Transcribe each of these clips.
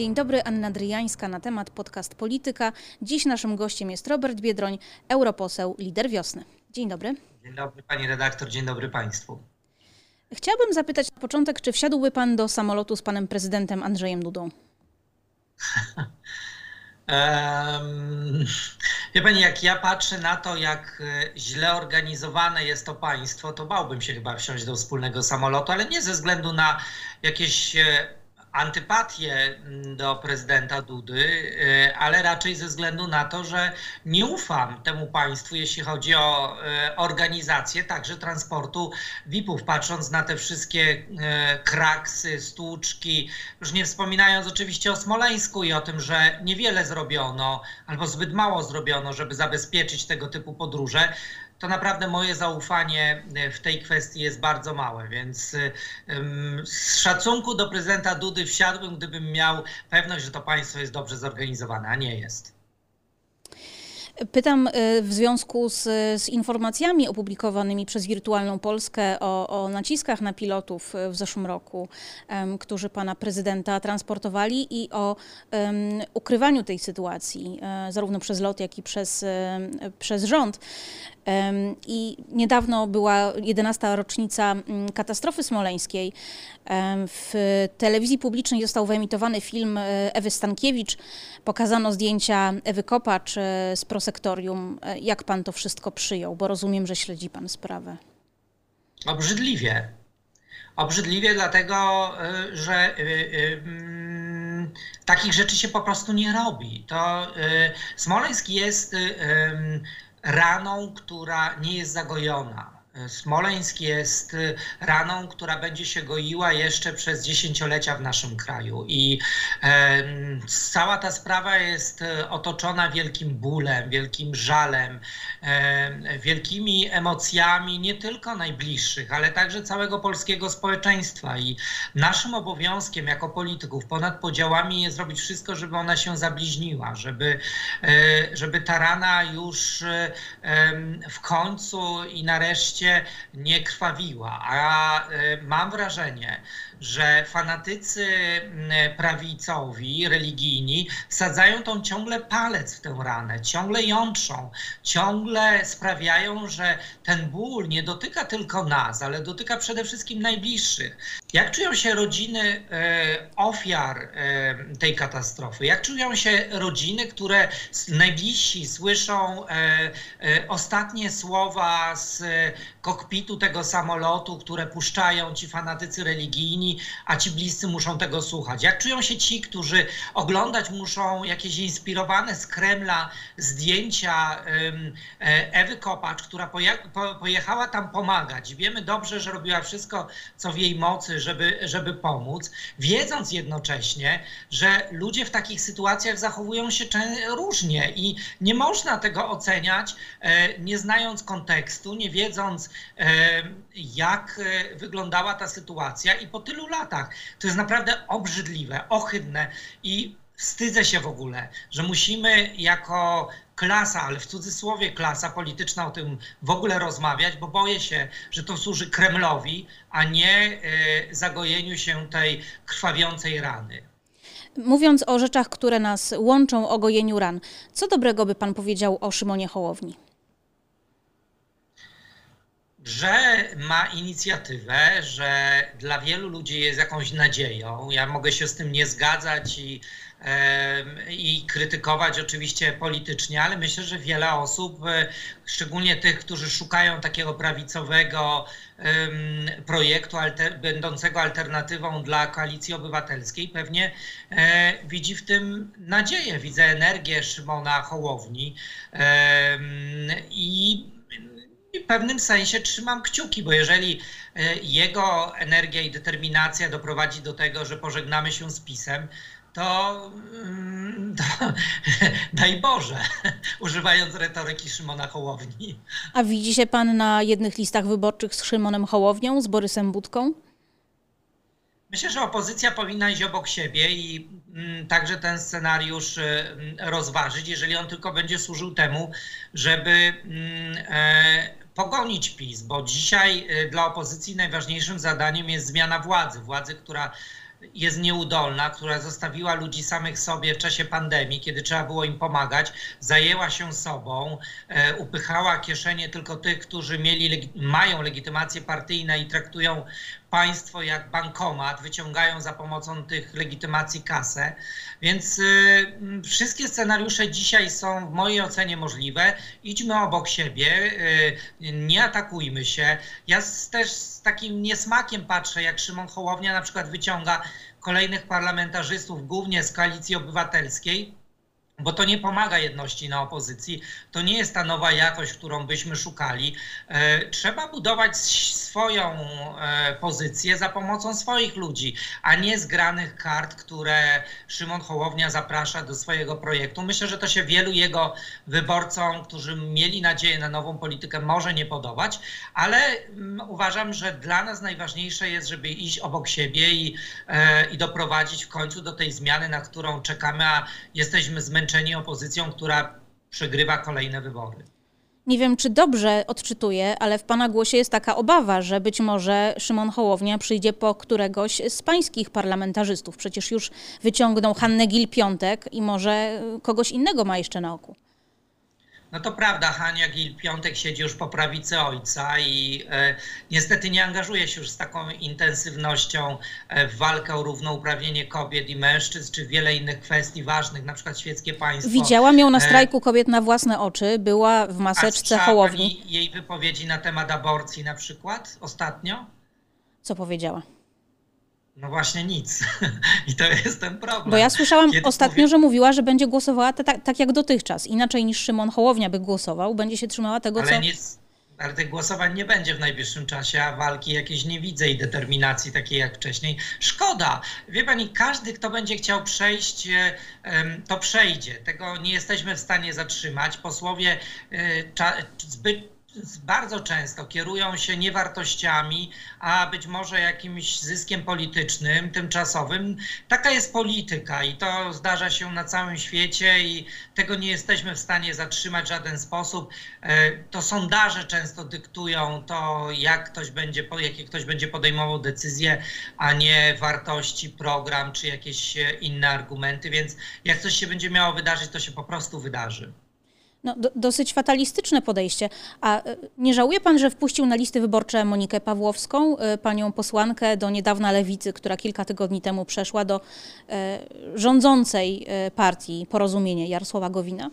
Dzień dobry, Anna Dryjańska na temat podcast Polityka. Dziś naszym gościem jest Robert Biedroń, europoseł, lider wiosny. Dzień dobry. Dzień dobry pani redaktor, dzień dobry państwu. Chciałabym zapytać na początek, czy wsiadłby pan do samolotu z panem prezydentem Andrzejem Dudą? Um, wie pani, jak ja patrzę na to, jak e, źle organizowane jest to państwo, to bałbym się chyba wsiąść do wspólnego samolotu, ale nie ze względu na jakieś e, antypatię mm, do prezydenta Dudy, y, ale raczej ze względu na to, że nie ufam temu państwu, jeśli chodzi o y, organizację także transportu VIP-ów, patrząc na te wszystkie y, kraksy, stłuczki, już nie wspominając oczywiście o Smoleńsku i o tym, że niewiele zrobiono albo zbyt mało zrobiono, żeby zabezpieczyć tego typu podróże to naprawdę moje zaufanie e, w tej kwestii jest bardzo małe, więc z szacunku do prezydenta Dudy wsiadłbym, gdybym miał pewność, że to państwo jest dobrze zorganizowane, a nie jest. Pytam e, w związku z, z, informacjami opublikowanymi przez Wirtualną Polskę o, o, naciskach na pilotów w zeszłym roku, um, którzy pana prezydenta transportowali i o um, ukrywaniu tej sytuacji, um, zarówno przez lot, jak i przez, przez rząd. I niedawno była 11. rocznica katastrofy smoleńskiej. W telewizji publicznej został wyemitowany film Ewy Stankiewicz. Pokazano zdjęcia Ewy Kopacz z prosektorium. E, jak pan to wszystko przyjął? Bo rozumiem, że śledzi pan sprawę. Obrzydliwie. Obrzydliwie dlatego, że mm, takich rzeczy się po prostu nie robi. To Smoleńsk jest raną, która nie jest zagojona. Smoleńsk jest raną, która będzie się goiła jeszcze przez dziesięciolecia w naszym kraju. I e, cała ta sprawa jest otoczona wielkim bólem, wielkim żalem, e, wielkimi emocjami nie tylko najbliższych, ale także całego polskiego społeczeństwa. I naszym obowiązkiem jako polityków ponad podziałami jest zrobić wszystko, żeby ona się zabliźniła, żeby, e, żeby ta rana już e, w końcu i nareszcie nie krwawiła. A e, mam wrażenie, że fanatycy prawicowi, religijni sadzają tą ciągle palec w tę ranę, ciągle jątrzą, ciągle sprawiają, że ten ból nie dotyka tylko nas, ale dotyka przede wszystkim najbliższych. Jak czują się rodziny e, ofiar e, tej katastrofy? Jak czują się rodziny, które najbliżsi słyszą ostatnie słowa z kokpitu tego samolotu, które puszczają ci fanatycy religijni, a ci bliscy muszą tego słuchać. Jak czują się ci, którzy oglądać muszą jakieś inspirowane z Kremla zdjęcia e, Ewy Kopacz, która pojechała tam pomagać. Wiemy dobrze, że robiła wszystko, co w jej mocy, żeby, żeby pomóc, wiedząc jednocześnie, że ludzie w takich sytuacjach zachowują się różnie i nie można tego oceniać, e, nie znając kontekstu, nie wiedząc, jak e, wyglądała ta sytuacja i po tylu latach. To jest naprawdę obrzydliwe, ohydne i wstydzę się w ogóle, że musimy jako klasa, ale w cudzysłowie klasa polityczna o tym w ogóle rozmawiać, bo boję się, że to służy Kremlowi, a nie e, zagojeniu się tej krwawiącej rany. Mówiąc o rzeczach, które nas łączą, o gojeniu ran, co dobrego by pan powiedział o Szymonie Hołowni? że ma inicjatywę, że dla wielu ludzi jest jakąś nadzieją. Ja mogę się z tym nie zgadzać i, i krytykować oczywiście politycznie, ale myślę, że wiele osób, e, szczególnie tych, którzy szukają takiego prawicowego projektu alter, będącego alternatywą dla koalicji obywatelskiej, pewnie e, widzi w tym nadzieję. Widzę energię Szymona Hołowni i w pewnym sensie trzymam kciuki, bo jeżeli e, jego energia i determinacja doprowadzi do tego, że pożegnamy się z pisem, to, mm, to daj Boże, używając retoryki Szymona Hołowni. A widzi się pan na jednych listach wyborczych z Szymonem Hołownią, z Borysem Budką? Myślę, że opozycja powinna iść obok siebie i mm, także ten scenariusz y, rozważyć, jeżeli on tylko będzie służył temu, żeby mm, e, pogonić PiS, bo dzisiaj y, dla opozycji najważniejszym zadaniem jest zmiana władzy. Władzy, która jest nieudolna, która zostawiła ludzi samych sobie w czasie pandemii, kiedy trzeba było im pomagać, zajęła się sobą, e, upychała kieszenie tylko tych, którzy mieli, mają legitymacje partyjne i traktują państwo jak bankomat, wyciągają za pomocą tych legitymacji kasę. Więc y, wszystkie scenariusze dzisiaj są w mojej ocenie możliwe. Idźmy obok siebie, y, nie atakujmy się. Ja też z takim niesmakiem patrzę, jak Szymon Hołownia na przykład wyciąga kolejnych parlamentarzystów, głównie z koalicji obywatelskiej bo to nie pomaga jedności na opozycji. To nie jest ta nowa jakość, którą byśmy szukali. E, trzeba budować swoją e, pozycję za pomocą swoich ludzi, a nie zgranych kart, które Szymon Hołownia zaprasza do swojego projektu. Myślę, że to się wielu jego wyborcom, którzy mieli nadzieję na nową politykę, może nie podobać, ale mm, uważam, że dla nas najważniejsze jest, żeby iść obok siebie i, e, i doprowadzić w końcu do tej zmiany, na którą czekamy, a jesteśmy zmęczeni zmęczeni opozycją, która przegrywa kolejne wybory. Nie wiem, czy dobrze odczytuję, ale w Pana głosie jest taka obawa, że być może Szymon Hołownia przyjdzie po któregoś z pańskich parlamentarzystów. Przecież już wyciągnął Hannę Gil-Piątek i może kogoś innego ma jeszcze na oku. No to prawda, Hania Gil-Piątek siedzi już po prawicy ojca i e, niestety nie angażuje się już z taką intensywnością e, w walkę o równouprawnienie kobiet i mężczyzn, czy wiele innych kwestii ważnych, na przykład świeckie państwo. Widziałam ją na e, strajku kobiet na własne oczy, była w maseczce A Hołowni. jej wypowiedzi na temat aborcji na przykład ostatnio? Co powiedziała? No właśnie nic. I to jest ten problem. Bo ja słyszałam Kiedy ostatnio, mówi... że mówiła, że będzie głosowała tak, tak jak dotychczas. Inaczej niż Szymon Hołownia by głosował, będzie się trzymała tego, ale co... Nie, ale tych głosowań nie będzie w najbliższym czasie, a walki jakieś nie widzę i determinacji takiej jak wcześniej. Szkoda. Wie pani, każdy, kto będzie chciał przejść, e, to przejdzie. Tego nie jesteśmy w stanie zatrzymać. Posłowie e, zbyt bardzo często kierują się nie wartościami, a być może jakimś zyskiem politycznym, tymczasowym. Taka jest polityka i to zdarza się na całym świecie i tego nie jesteśmy w stanie zatrzymać w żaden sposób. E, to sondaże często dyktują to, jak ktoś będzie, jakie ktoś będzie podejmował decyzje, a nie wartości, program czy jakieś inne argumenty, więc jak coś się będzie miało wydarzyć, to się po prostu wydarzy. No, do, dosyć fatalistyczne podejście. A e, nie żałuje pan, że wpuścił na listy wyborcze Monikę Pawłowską, e, panią posłankę do niedawna lewicy, która kilka tygodni temu przeszła do e, rządzącej partii Porozumienie Jarosława Gowina?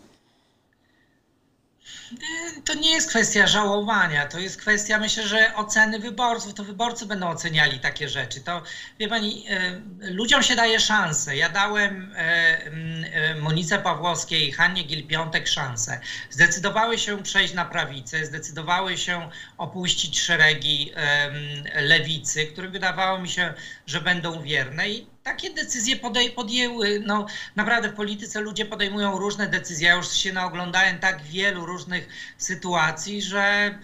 To nie jest kwestia żałowania, to jest kwestia, myślę, że oceny wyborców. To wyborcy będą oceniali takie rzeczy. To, wie pani, e, ludziom się daje szansę. Ja dałem e, Monice Pawłowskiej i Hannie Gil-Piątek szansę. Zdecydowały się przejść na prawicę, zdecydowały się opuścić szeregi lewicy, które wydawało mi się, że będą wierne. I takie decyzje podej- podjęły. No, naprawdę w polityce ludzie podejmują różne decyzje. Ja już się naoglądałem tak wielu różnych sytuacji, że,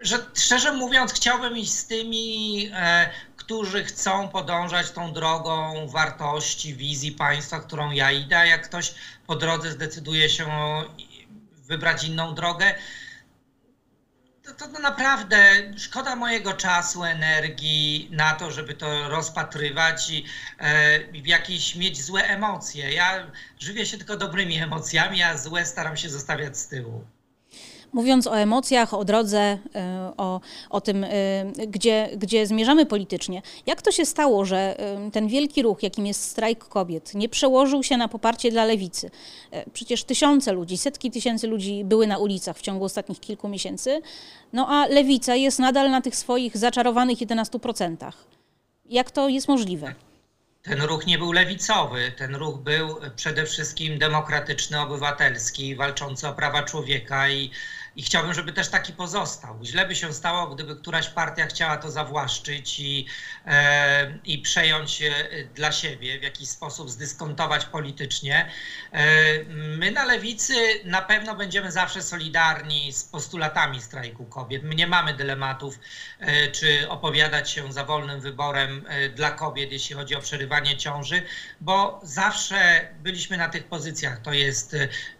że szczerze mówiąc, chciałbym iść z tymi, e, którzy chcą podążać tą drogą wartości, wizji państwa, którą ja idę. Jak ktoś po drodze zdecyduje się wybrać inną drogę, to, to, naprawdę szkoda mojego czasu, energii na to, żeby to rozpatrywać i e, jakieś mieć złe emocje. Ja żywię się tylko dobrymi emocjami, a złe staram się zostawiać z tyłu. Mówiąc o emocjach, o drodze, e, o, o tym, e, gdzie, gdzie zmierzamy politycznie, jak to się stało, że e, ten wielki ruch, jakim jest strajk kobiet, nie przełożył się na poparcie dla lewicy? Przecież tysiące ludzi, setki tysięcy ludzi były na ulicach w ciągu ostatnich kilku miesięcy, no a lewica jest nadal na tych swoich zaczarowanych 11%. Jak to jest możliwe? Ten ruch nie był lewicowy, ten ruch był przede wszystkim demokratyczny, obywatelski, walczący o prawa człowieka i i chciałbym, żeby też taki pozostał. Źle by się stało, gdyby któraś partia chciała to zawłaszczyć i, e, i przejąć dla siebie, w jakiś sposób zdyskontować politycznie. E, my na lewicy na pewno będziemy zawsze solidarni z postulatami strajku kobiet. My nie mamy dylematów, e, czy opowiadać się za wolnym wyborem e, dla kobiet, jeśli chodzi o przerywanie ciąży, bo zawsze byliśmy na tych pozycjach. To jest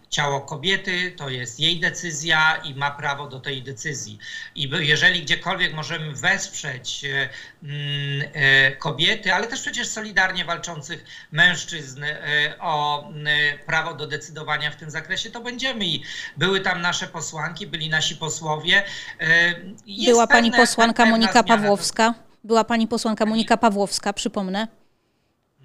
ciało kobiety, to jest jej decyzja i ma prawo do tej decyzji. I jeżeli gdziekolwiek możemy wesprzeć e, mm, e, kobiety, ale też przecież solidarnie walczących mężczyzn e, o prawo do decydowania w tym zakresie, to będziemy. I były tam nasze posłanki, byli nasi posłowie. Jest Była pani posłanka Monika Pawłowska. Była pani posłanka Monika Pawłowska, przypomnę.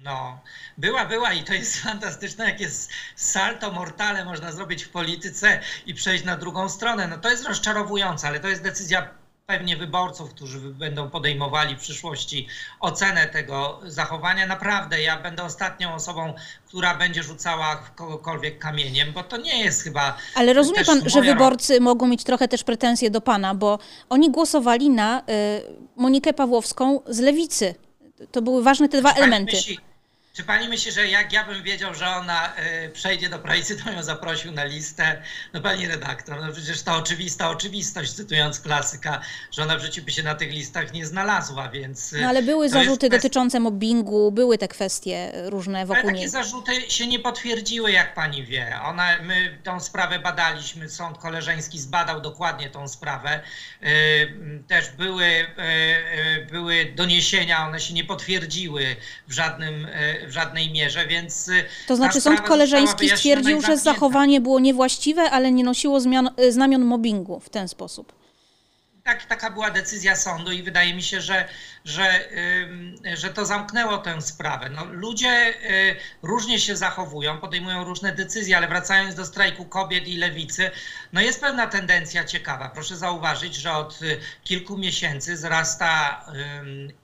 No, była, była i to jest fantastyczne, jak jest salto mortale można zrobić w polityce i przejść na drugą stronę. No to jest rozczarowujące, ale to jest decyzja pewnie wyborców, którzy będą podejmowali w przyszłości ocenę tego zachowania. Naprawdę, ja będę ostatnią osobą, która będzie rzucała kogokolwiek kamieniem, bo to nie jest chyba. Ale rozumie pan, że wyborcy mogą mieć trochę też pretensje do pana, bo oni głosowali na y, Monikę Pawłowską z lewicy. To były ważne te dwa elementy. Myśli, czy pani myśli, że jak ja bym wiedział, że ona y, przejdzie do prawicy, to ją zaprosił na listę? No pani redaktor, no przecież to oczywista oczywistość, cytując klasyka, że ona w życiu by się na tych listach nie znalazła, więc... Y, no ale były zarzuty dotyczące mobbingu, były te kwestie różne wokół ale takie zarzuty się nie potwierdziły, jak pani wie. Ona, my tą sprawę badaliśmy, sąd koleżeński zbadał dokładnie tą sprawę. Y, też były, y, y były doniesienia, one się nie potwierdziły w żadnym w żadnej mierze, więc. Y, to znaczy, sąd koleżeński stwierdził, że zachowanie było niewłaściwe, ale nie nosiło zmian, y, znamion mobbingu w ten sposób tak, taka była decyzja sądu i wydaje mi się, że, że, że to zamknęło tę sprawę. No, ludzie y, różnie się zachowują, podejmują różne decyzje, ale wracając do strajku kobiet i lewicy, no jest pewna tendencja ciekawa. Proszę zauważyć, że od y, kilku miesięcy wzrasta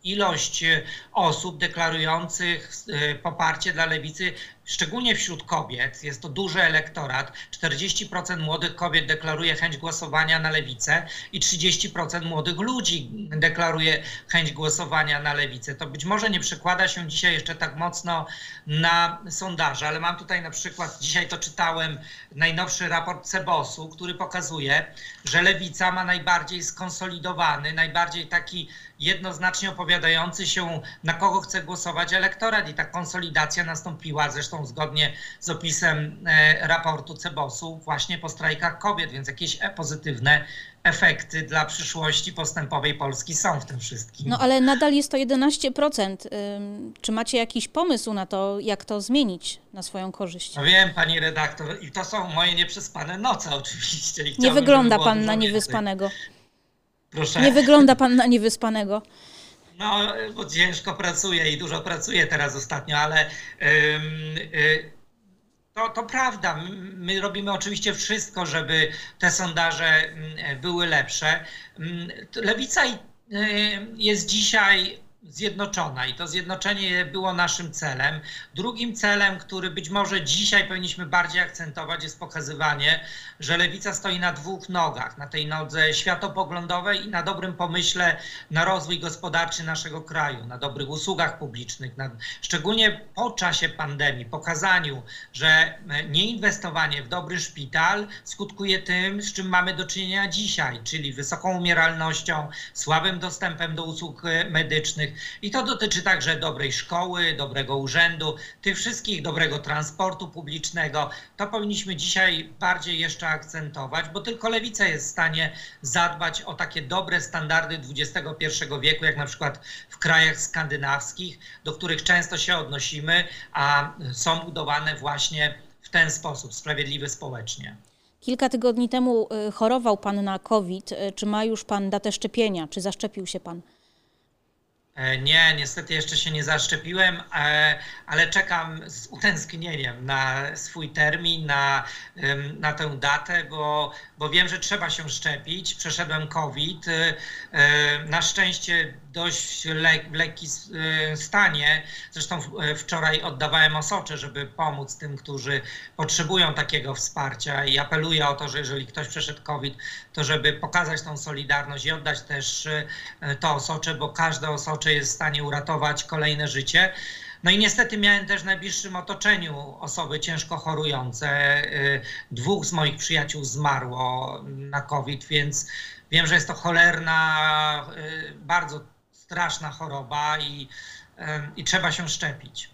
ilość osób deklarujących y, poparcie dla lewicy szczególnie wśród kobiet, jest to duży elektorat, 40% młodych kobiet deklaruje chęć głosowania na lewicę i 30% młodych ludzi deklaruje chęć głosowania na lewicę. To być może nie przekłada się dzisiaj jeszcze tak mocno na sondaże, ale mam tutaj na przykład, dzisiaj to czytałem, najnowszy raport Cebosu, który pokazuje, że lewica ma najbardziej skonsolidowany, najbardziej taki jednoznacznie opowiadający się, na kogo chce głosować elektorat i ta konsolidacja nastąpiła zresztą zgodnie z opisem e, raportu Cebosu właśnie po strajkach kobiet, więc jakieś e, pozytywne efekty dla przyszłości postępowej Polski są w tym wszystkim. No ale nadal jest to 11%. Czy macie jakiś pomysł na to, jak to zmienić na swoją korzyść? No wiem, pani redaktor, i to są moje nieprzespane noce oczywiście. nie wygląda pan na niewyspanego. Proszę. Nie wygląda pan na niewyspanego. No, bo ciężko pracuję i dużo pracuję teraz ostatnio, ale yy, to, to prawda. My robimy oczywiście wszystko, żeby te sondaże były lepsze. Lewica y, jest dzisiaj zjednoczona i to zjednoczenie było naszym celem. Drugim celem, który być może dzisiaj powinniśmy bardziej akcentować, jest pokazywanie, że lewica stoi na dwóch nogach: na tej nodze światopoglądowej i na dobrym pomyśle na rozwój gospodarczy naszego kraju, na dobrych usługach publicznych, na, szczególnie po czasie pandemii, pokazaniu, że nieinwestowanie w dobry szpital skutkuje tym, z czym mamy do czynienia dzisiaj, czyli wysoką umieralnością, słabym dostępem do usług medycznych i to dotyczy także dobrej szkoły, dobrego urzędu, tych wszystkich, dobrego transportu publicznego. To powinniśmy dzisiaj bardziej jeszcze akcentować, bo tylko lewica jest w stanie zadbać o takie dobre standardy XXI wieku, jak na przykład w krajach skandynawskich, do których często się odnosimy, a są budowane właśnie w ten sposób, sprawiedliwy społecznie. Kilka tygodni temu y, chorował Pan na COVID. Y, czy ma już Pan datę szczepienia? Czy zaszczepił się Pan? E, nie, niestety jeszcze się nie zaszczepiłem, e, ale czekam z utęsknieniem na swój termin, na, na tę datę, bo, bo wiem, że trzeba się szczepić. Przeszedłem COVID. E, na szczęście dość lek, w lekkim stanie. Zresztą wczoraj oddawałem osocze, żeby pomóc tym, którzy potrzebują takiego wsparcia i apeluję o to, że jeżeli ktoś przeszedł COVID, to żeby pokazać tą solidarność i oddać też to osocze, bo każde osocze jest w stanie uratować kolejne życie. No i niestety miałem też w najbliższym otoczeniu osoby ciężko chorujące. Y, dwóch z moich przyjaciół zmarło na COVID, więc wiem, że jest to cholerna, y, bardzo straszna choroba i, y, i trzeba się szczepić.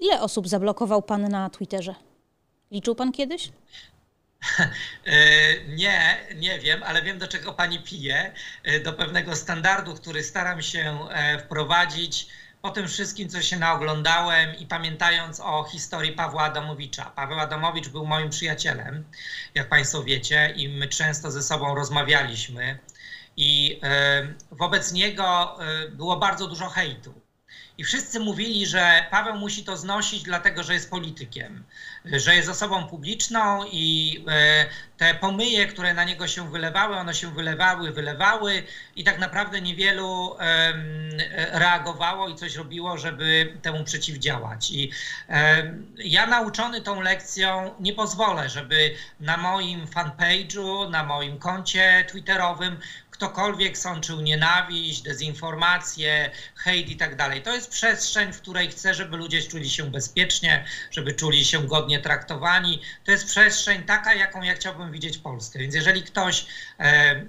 Ile osób zablokował pan na Twitterze? Liczył pan kiedyś? Nie, nie wiem, ale wiem do czego pani pije. Do pewnego standardu, który staram się wprowadzić po tym wszystkim, co się naoglądałem i pamiętając o historii Pawła Adamowicza. Paweł Adamowicz był moim przyjacielem, jak Państwo wiecie, i my często ze sobą rozmawialiśmy. I wobec niego było bardzo dużo hejtu. I wszyscy mówili, że Paweł musi to znosić, dlatego że jest politykiem, że jest osobą publiczną i e, te pomyje, które na niego się wylewały, one się wylewały, wylewały i tak naprawdę niewielu reagowało i coś robiło, żeby temu przeciwdziałać. I ja nauczony tą lekcją nie pozwolę, żeby na moim fanpage'u, na moim koncie twitterowym ktokolwiek sączył nienawiść, dezinformację, hejt i tak dalej. To jest przestrzeń, w której chcę, żeby ludzie czuli się bezpiecznie, żeby czuli się godnie traktowani. To jest przestrzeń taka, jaką ja chciałbym widzieć Polskę. Więc jeżeli ktoś e, e,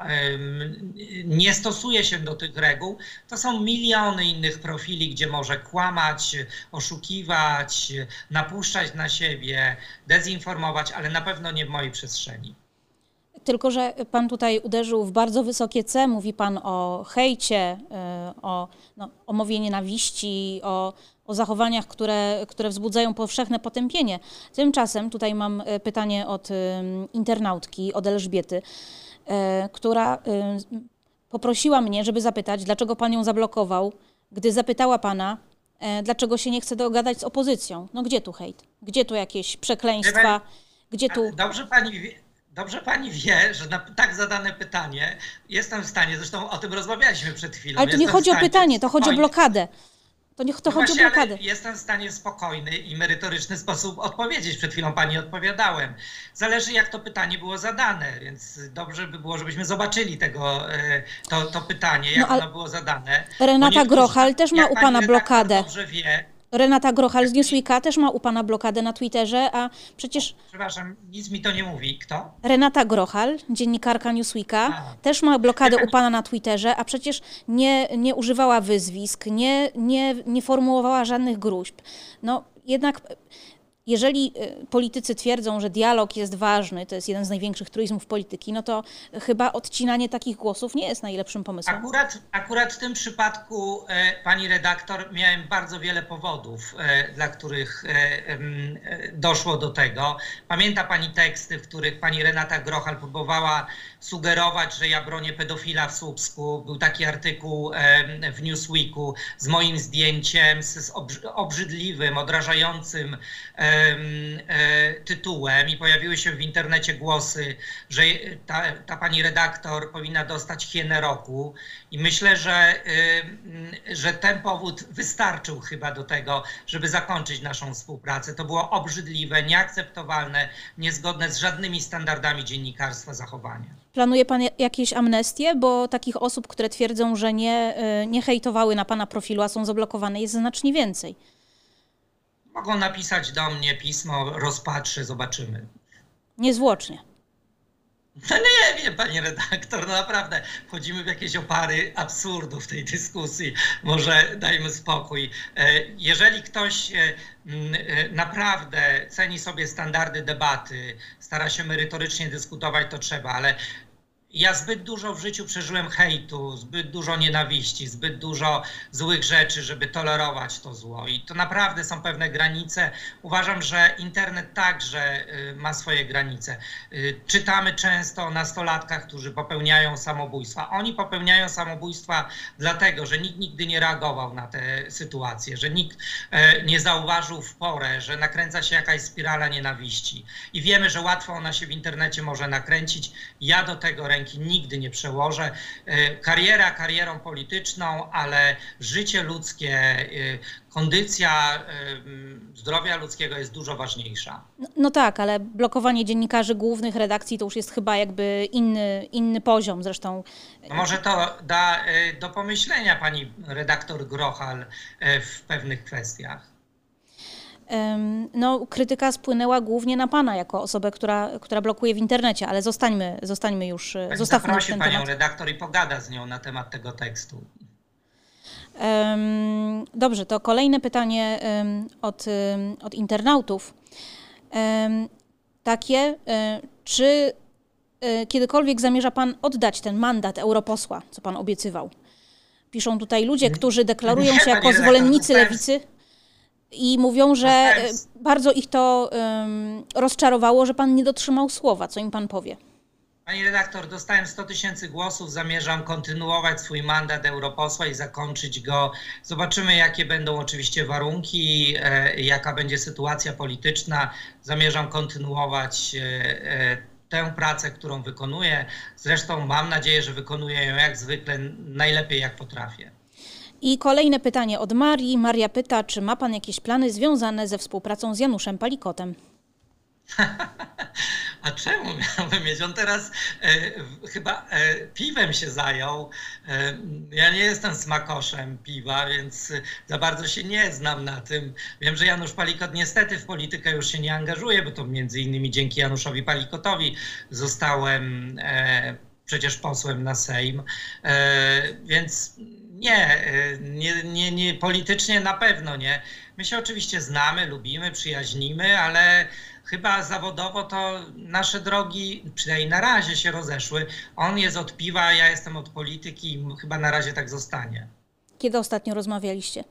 e, nie stosuje się do tych reguł, to są miliony innych profili, gdzie może kłamać, oszukiwać, napuszczać na siebie, dezinformować, ale na pewno nie w mojej przestrzeni. Tylko, że pan tutaj uderzył w bardzo wysokie C. Mówi pan o hejcie, y, o, no, o mowie nienawiści, o, o zachowaniach, które, które wzbudzają powszechne potępienie. Tymczasem tutaj mam y, pytanie od y, internautki, od Elżbiety, która poprosiła mnie, żeby zapytać, dlaczego pan ją zablokował, gdy zapytała pana, dlaczego się nie chce dogadać z opozycją. No gdzie tu hejt? Gdzie tu jakieś przekleństwa? Gdzie tu... Dobrze pani wie Dobrze pani wie, że na tak zadane pytanie jestem w stanie, zresztą o tym rozmawialiśmy przed chwilą. Ale to nie chodzi o pytanie, to chodzi o blokadę. To nie to no chodzi właśnie, o blokadę. Jestem w stanie w spokojny i merytoryczny sposób odpowiedzieć. Przed chwilą pani odpowiadałem. Zależy, jak to pytanie było zadane, więc dobrze by było, żebyśmy zobaczyli tego, e, to, to pytanie, jak no, ono było zadane. Renata Grochal też ma u pana blokadę. Dobrze wie, Renata Grochal z Newsweeka też ma u pana blokadę na Twitterze, a przecież... Przepraszam, nic mi to nie mówi. Kto? Renata Grochal, dziennikarka Newsweeka, a. też ma blokadę u pana na Twitterze, a przecież nie, nie używała wyzwisk, nie, nie, nie formułowała żadnych gruźb. No jednak jeżeli y, politycy twierdzą, że dialog jest ważny, to jest jeden z największych truizmów polityki, no to chyba odcinanie takich głosów nie jest najlepszym pomysłem. Akurat, akurat w tym przypadku, e, pani redaktor, miałem bardzo wiele powodów, e, dla których e, doszło do tego. Pamięta pani teksty, w których pani Renata Grochal próbowała sugerować, że ja bronię pedofila w Słupsku. Był taki artykuł w Newsweeku z moim zdjęciem, z obrzydliwym, odrażającym e, tytułem i pojawiły się w internecie głosy, że ta, ta pani redaktor powinna dostać hienę roku i myślę, że, że ten powód wystarczył chyba do tego, żeby zakończyć naszą współpracę. To było obrzydliwe, nieakceptowalne, niezgodne z żadnymi standardami dziennikarstwa zachowania. Planuje Pan jakieś amnestie? Bo takich osób, które twierdzą, że nie, y, nie hejtowały na Pana profilu, a są zablokowane, jest znacznie więcej. Mogą napisać do mnie pismo, rozpatrzę, zobaczymy. Niezwłocznie. No nie wiem, panie redaktor, no naprawdę wchodzimy w jakieś opary absurdu w tej dyskusji. Może dajmy spokój. E, jeżeli ktoś e, e, naprawdę ceni sobie standardy debaty, stara się merytorycznie dyskutować, to trzeba, ale ja zbyt dużo w życiu przeżyłem hejtu, zbyt dużo nienawiści, zbyt dużo złych rzeczy, żeby tolerować to zło. I to naprawdę są pewne granice. Uważam, że internet także y, ma swoje granice. Y, czytamy często o nastolatkach, którzy popełniają samobójstwa. Oni popełniają samobójstwa dlatego, że nikt nigdy nie reagował na te sytuacje, że nikt e, nie zauważył w porę, że nakręca się jakaś spirala nienawiści. I wiemy, że łatwo ona się w internecie może nakręcić. Ja do tego ręki nigdy nie przełożę. E, kariera karierą polityczną, ale życie ludzkie, e, kondycja e, zdrowia ludzkiego jest dużo ważniejsza. No, no, tak, ale blokowanie dziennikarzy głównych redakcji to już jest chyba jakby inny, inny poziom zresztą. No może to da do pomyślenia pani redaktor Grochal w pewnych kwestiach no, krytyka spłynęła głównie na pana jako osobę, która, która blokuje w internecie, ale zostańmy, zostańmy już. Pani zostawmy zaprosi panią temat. redaktor i pogada z nią na temat tego tekstu. Dobrze, to kolejne pytanie od, od internautów. takie, czy kiedykolwiek zamierza pan oddać ten mandat europosła, co pan obiecywał? Piszą tutaj ludzie, którzy deklarują się jako zwolennicy lewicy i mówią, że bardzo ich to um, rozczarowało, że pan nie dotrzymał słowa. Co im pan powie? Pani redaktor, dostałem 100 tysięcy głosów. Zamierzam kontynuować swój mandat europosła i zakończyć go. Zobaczymy, jakie będą oczywiście warunki, e, jaka będzie sytuacja polityczna. Zamierzam kontynuować e, e, tę pracę, którą wykonuję. Zresztą mam nadzieję, że wykonuję ją jak zwykle najlepiej, jak potrafię. I kolejne pytanie od Marii. Maria pyta, czy ma Pan jakieś plany związane ze współpracą z Januszem Palikotem? A czemu miałbym mieć? On teraz e, chyba e, piwem się zajął. E, ja nie jestem smakoszem piwa, więc za bardzo się nie znam na tym. Wiem, że Janusz Palikot niestety w politykę już się nie angażuje, bo to między innymi dzięki Januszowi Palikotowi zostałem e, przecież posłem na Sejm. E, więc nie, nie, nie, nie, politycznie na pewno nie. My się oczywiście znamy, lubimy, przyjaźnimy, ale chyba zawodowo to nasze drogi, przynajmniej na razie się rozeszły. On jest od piwa, ja jestem od polityki i chyba na razie tak zostanie. Kiedy ostatnio rozmawialiście?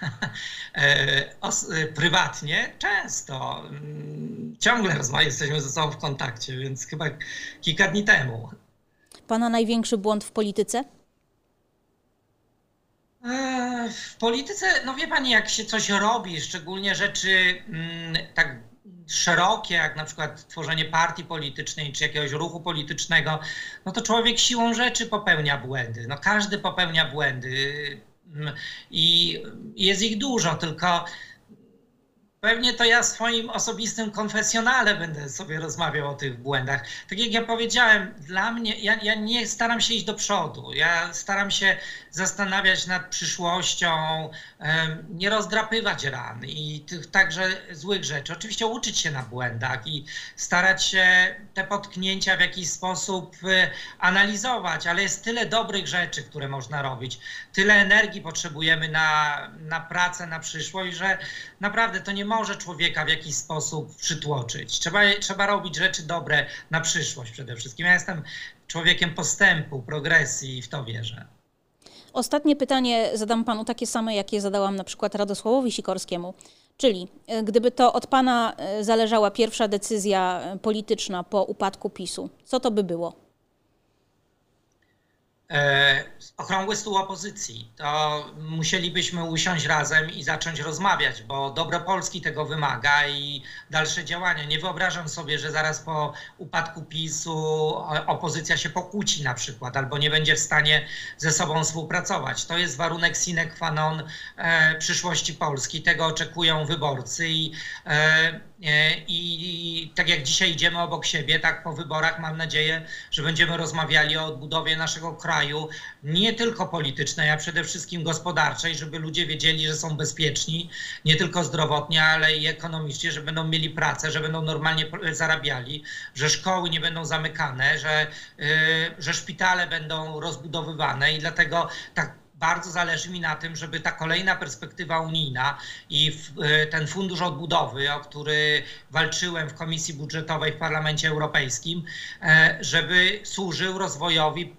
E, e, prywatnie często. Mm, ciągle rozmawiamy, jesteśmy ze sobą w kontakcie, więc chyba kilka dni temu. Pana największy błąd w polityce? E, w polityce, no wie pani, jak się coś robi, szczególnie rzeczy mm, tak szerokie, jak na przykład tworzenie partii politycznej czy jakiegoś ruchu politycznego, no to człowiek siłą rzeczy popełnia błędy. No każdy popełnia błędy i jest ich dużo, tylko Pewnie to ja w swoim osobistym konfesjonale będę sobie rozmawiał o tych błędach. Tak jak ja powiedziałem, dla mnie, ja, ja nie staram się iść do przodu. Ja staram się zastanawiać nad przyszłością, nie rozdrapywać ran i tych także złych rzeczy. Oczywiście uczyć się na błędach i starać się te potknięcia w jakiś sposób y, analizować, ale jest tyle dobrych rzeczy, które można robić. Tyle energii potrzebujemy na, na pracę, na przyszłość, że naprawdę to nie może człowieka w jakiś sposób przytłoczyć. Trzeba, trzeba robić rzeczy dobre na przyszłość przede wszystkim. Ja jestem człowiekiem postępu, progresji i w to wierzę. Ostatnie pytanie zadam panu takie same, jakie zadałam na przykład Radosławowi Sikorskiemu. Czyli e, gdyby to od pana e, zależała pierwsza decyzja e, polityczna po upadku PiSu, co to by było? E, okrągły stół opozycji, to musielibyśmy usiąść razem i zacząć rozmawiać, bo dobro Polski tego wymaga i dalsze działania. Nie wyobrażam sobie, że zaraz po upadku PiSu opozycja się pokłóci na przykład, albo nie będzie w stanie ze sobą współpracować. To jest warunek sine qua non e, przyszłości Polski. Tego oczekują wyborcy i e, E, I tak jak dzisiaj idziemy obok siebie, tak po wyborach mam nadzieję, że będziemy rozmawiali o odbudowie naszego kraju, nie tylko politycznej, a przede wszystkim gospodarczej, żeby ludzie wiedzieli, że są bezpieczni, nie tylko zdrowotnie, ale i ekonomicznie, że będą mieli pracę, że będą normalnie zarabiali, że szkoły nie będą zamykane, że, e, że szpitale będą rozbudowywane i dlatego tak bardzo zależy mi na tym, żeby ta kolejna perspektywa unijna i e, ten fundusz odbudowy, o który walczyłem w Komisji Budżetowej w Parlamencie Europejskim, e, żeby służył rozwojowi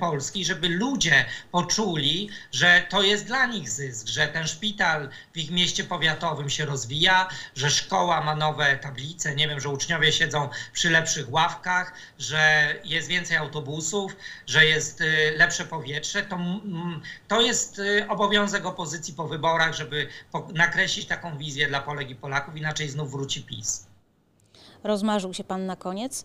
Polski, żeby ludzie poczuli, że to jest dla nich zysk, że ten szpital w ich mieście powiatowym się rozwija, że szkoła ma nowe tablice, nie wiem, że uczniowie siedzą przy lepszych ławkach, że jest więcej autobusów, że jest e, lepsze powietrze. To, to jest e, obowiązek opozycji po wyborach, żeby nakreślić taką wizję dla Polek i Polaków, inaczej znów wróci PiS. Rozmarzył się pan na koniec.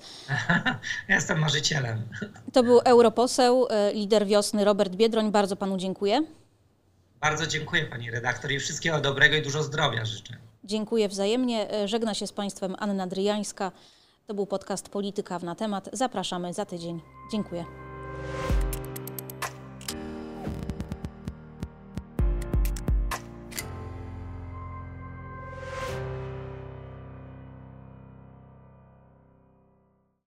Jestem marzycielem. To był europoseł, e, lider wiosny Robert Biedroń. Bardzo panu dziękuję. Bardzo dziękuję pani redaktor i wszystkiego dobrego i dużo zdrowia życzę. Dziękuję wzajemnie. E, żegna się z państwem Anna Dryjańska. To był podcast Polityka w na temat. Zapraszamy za tydzień. Dziękuję.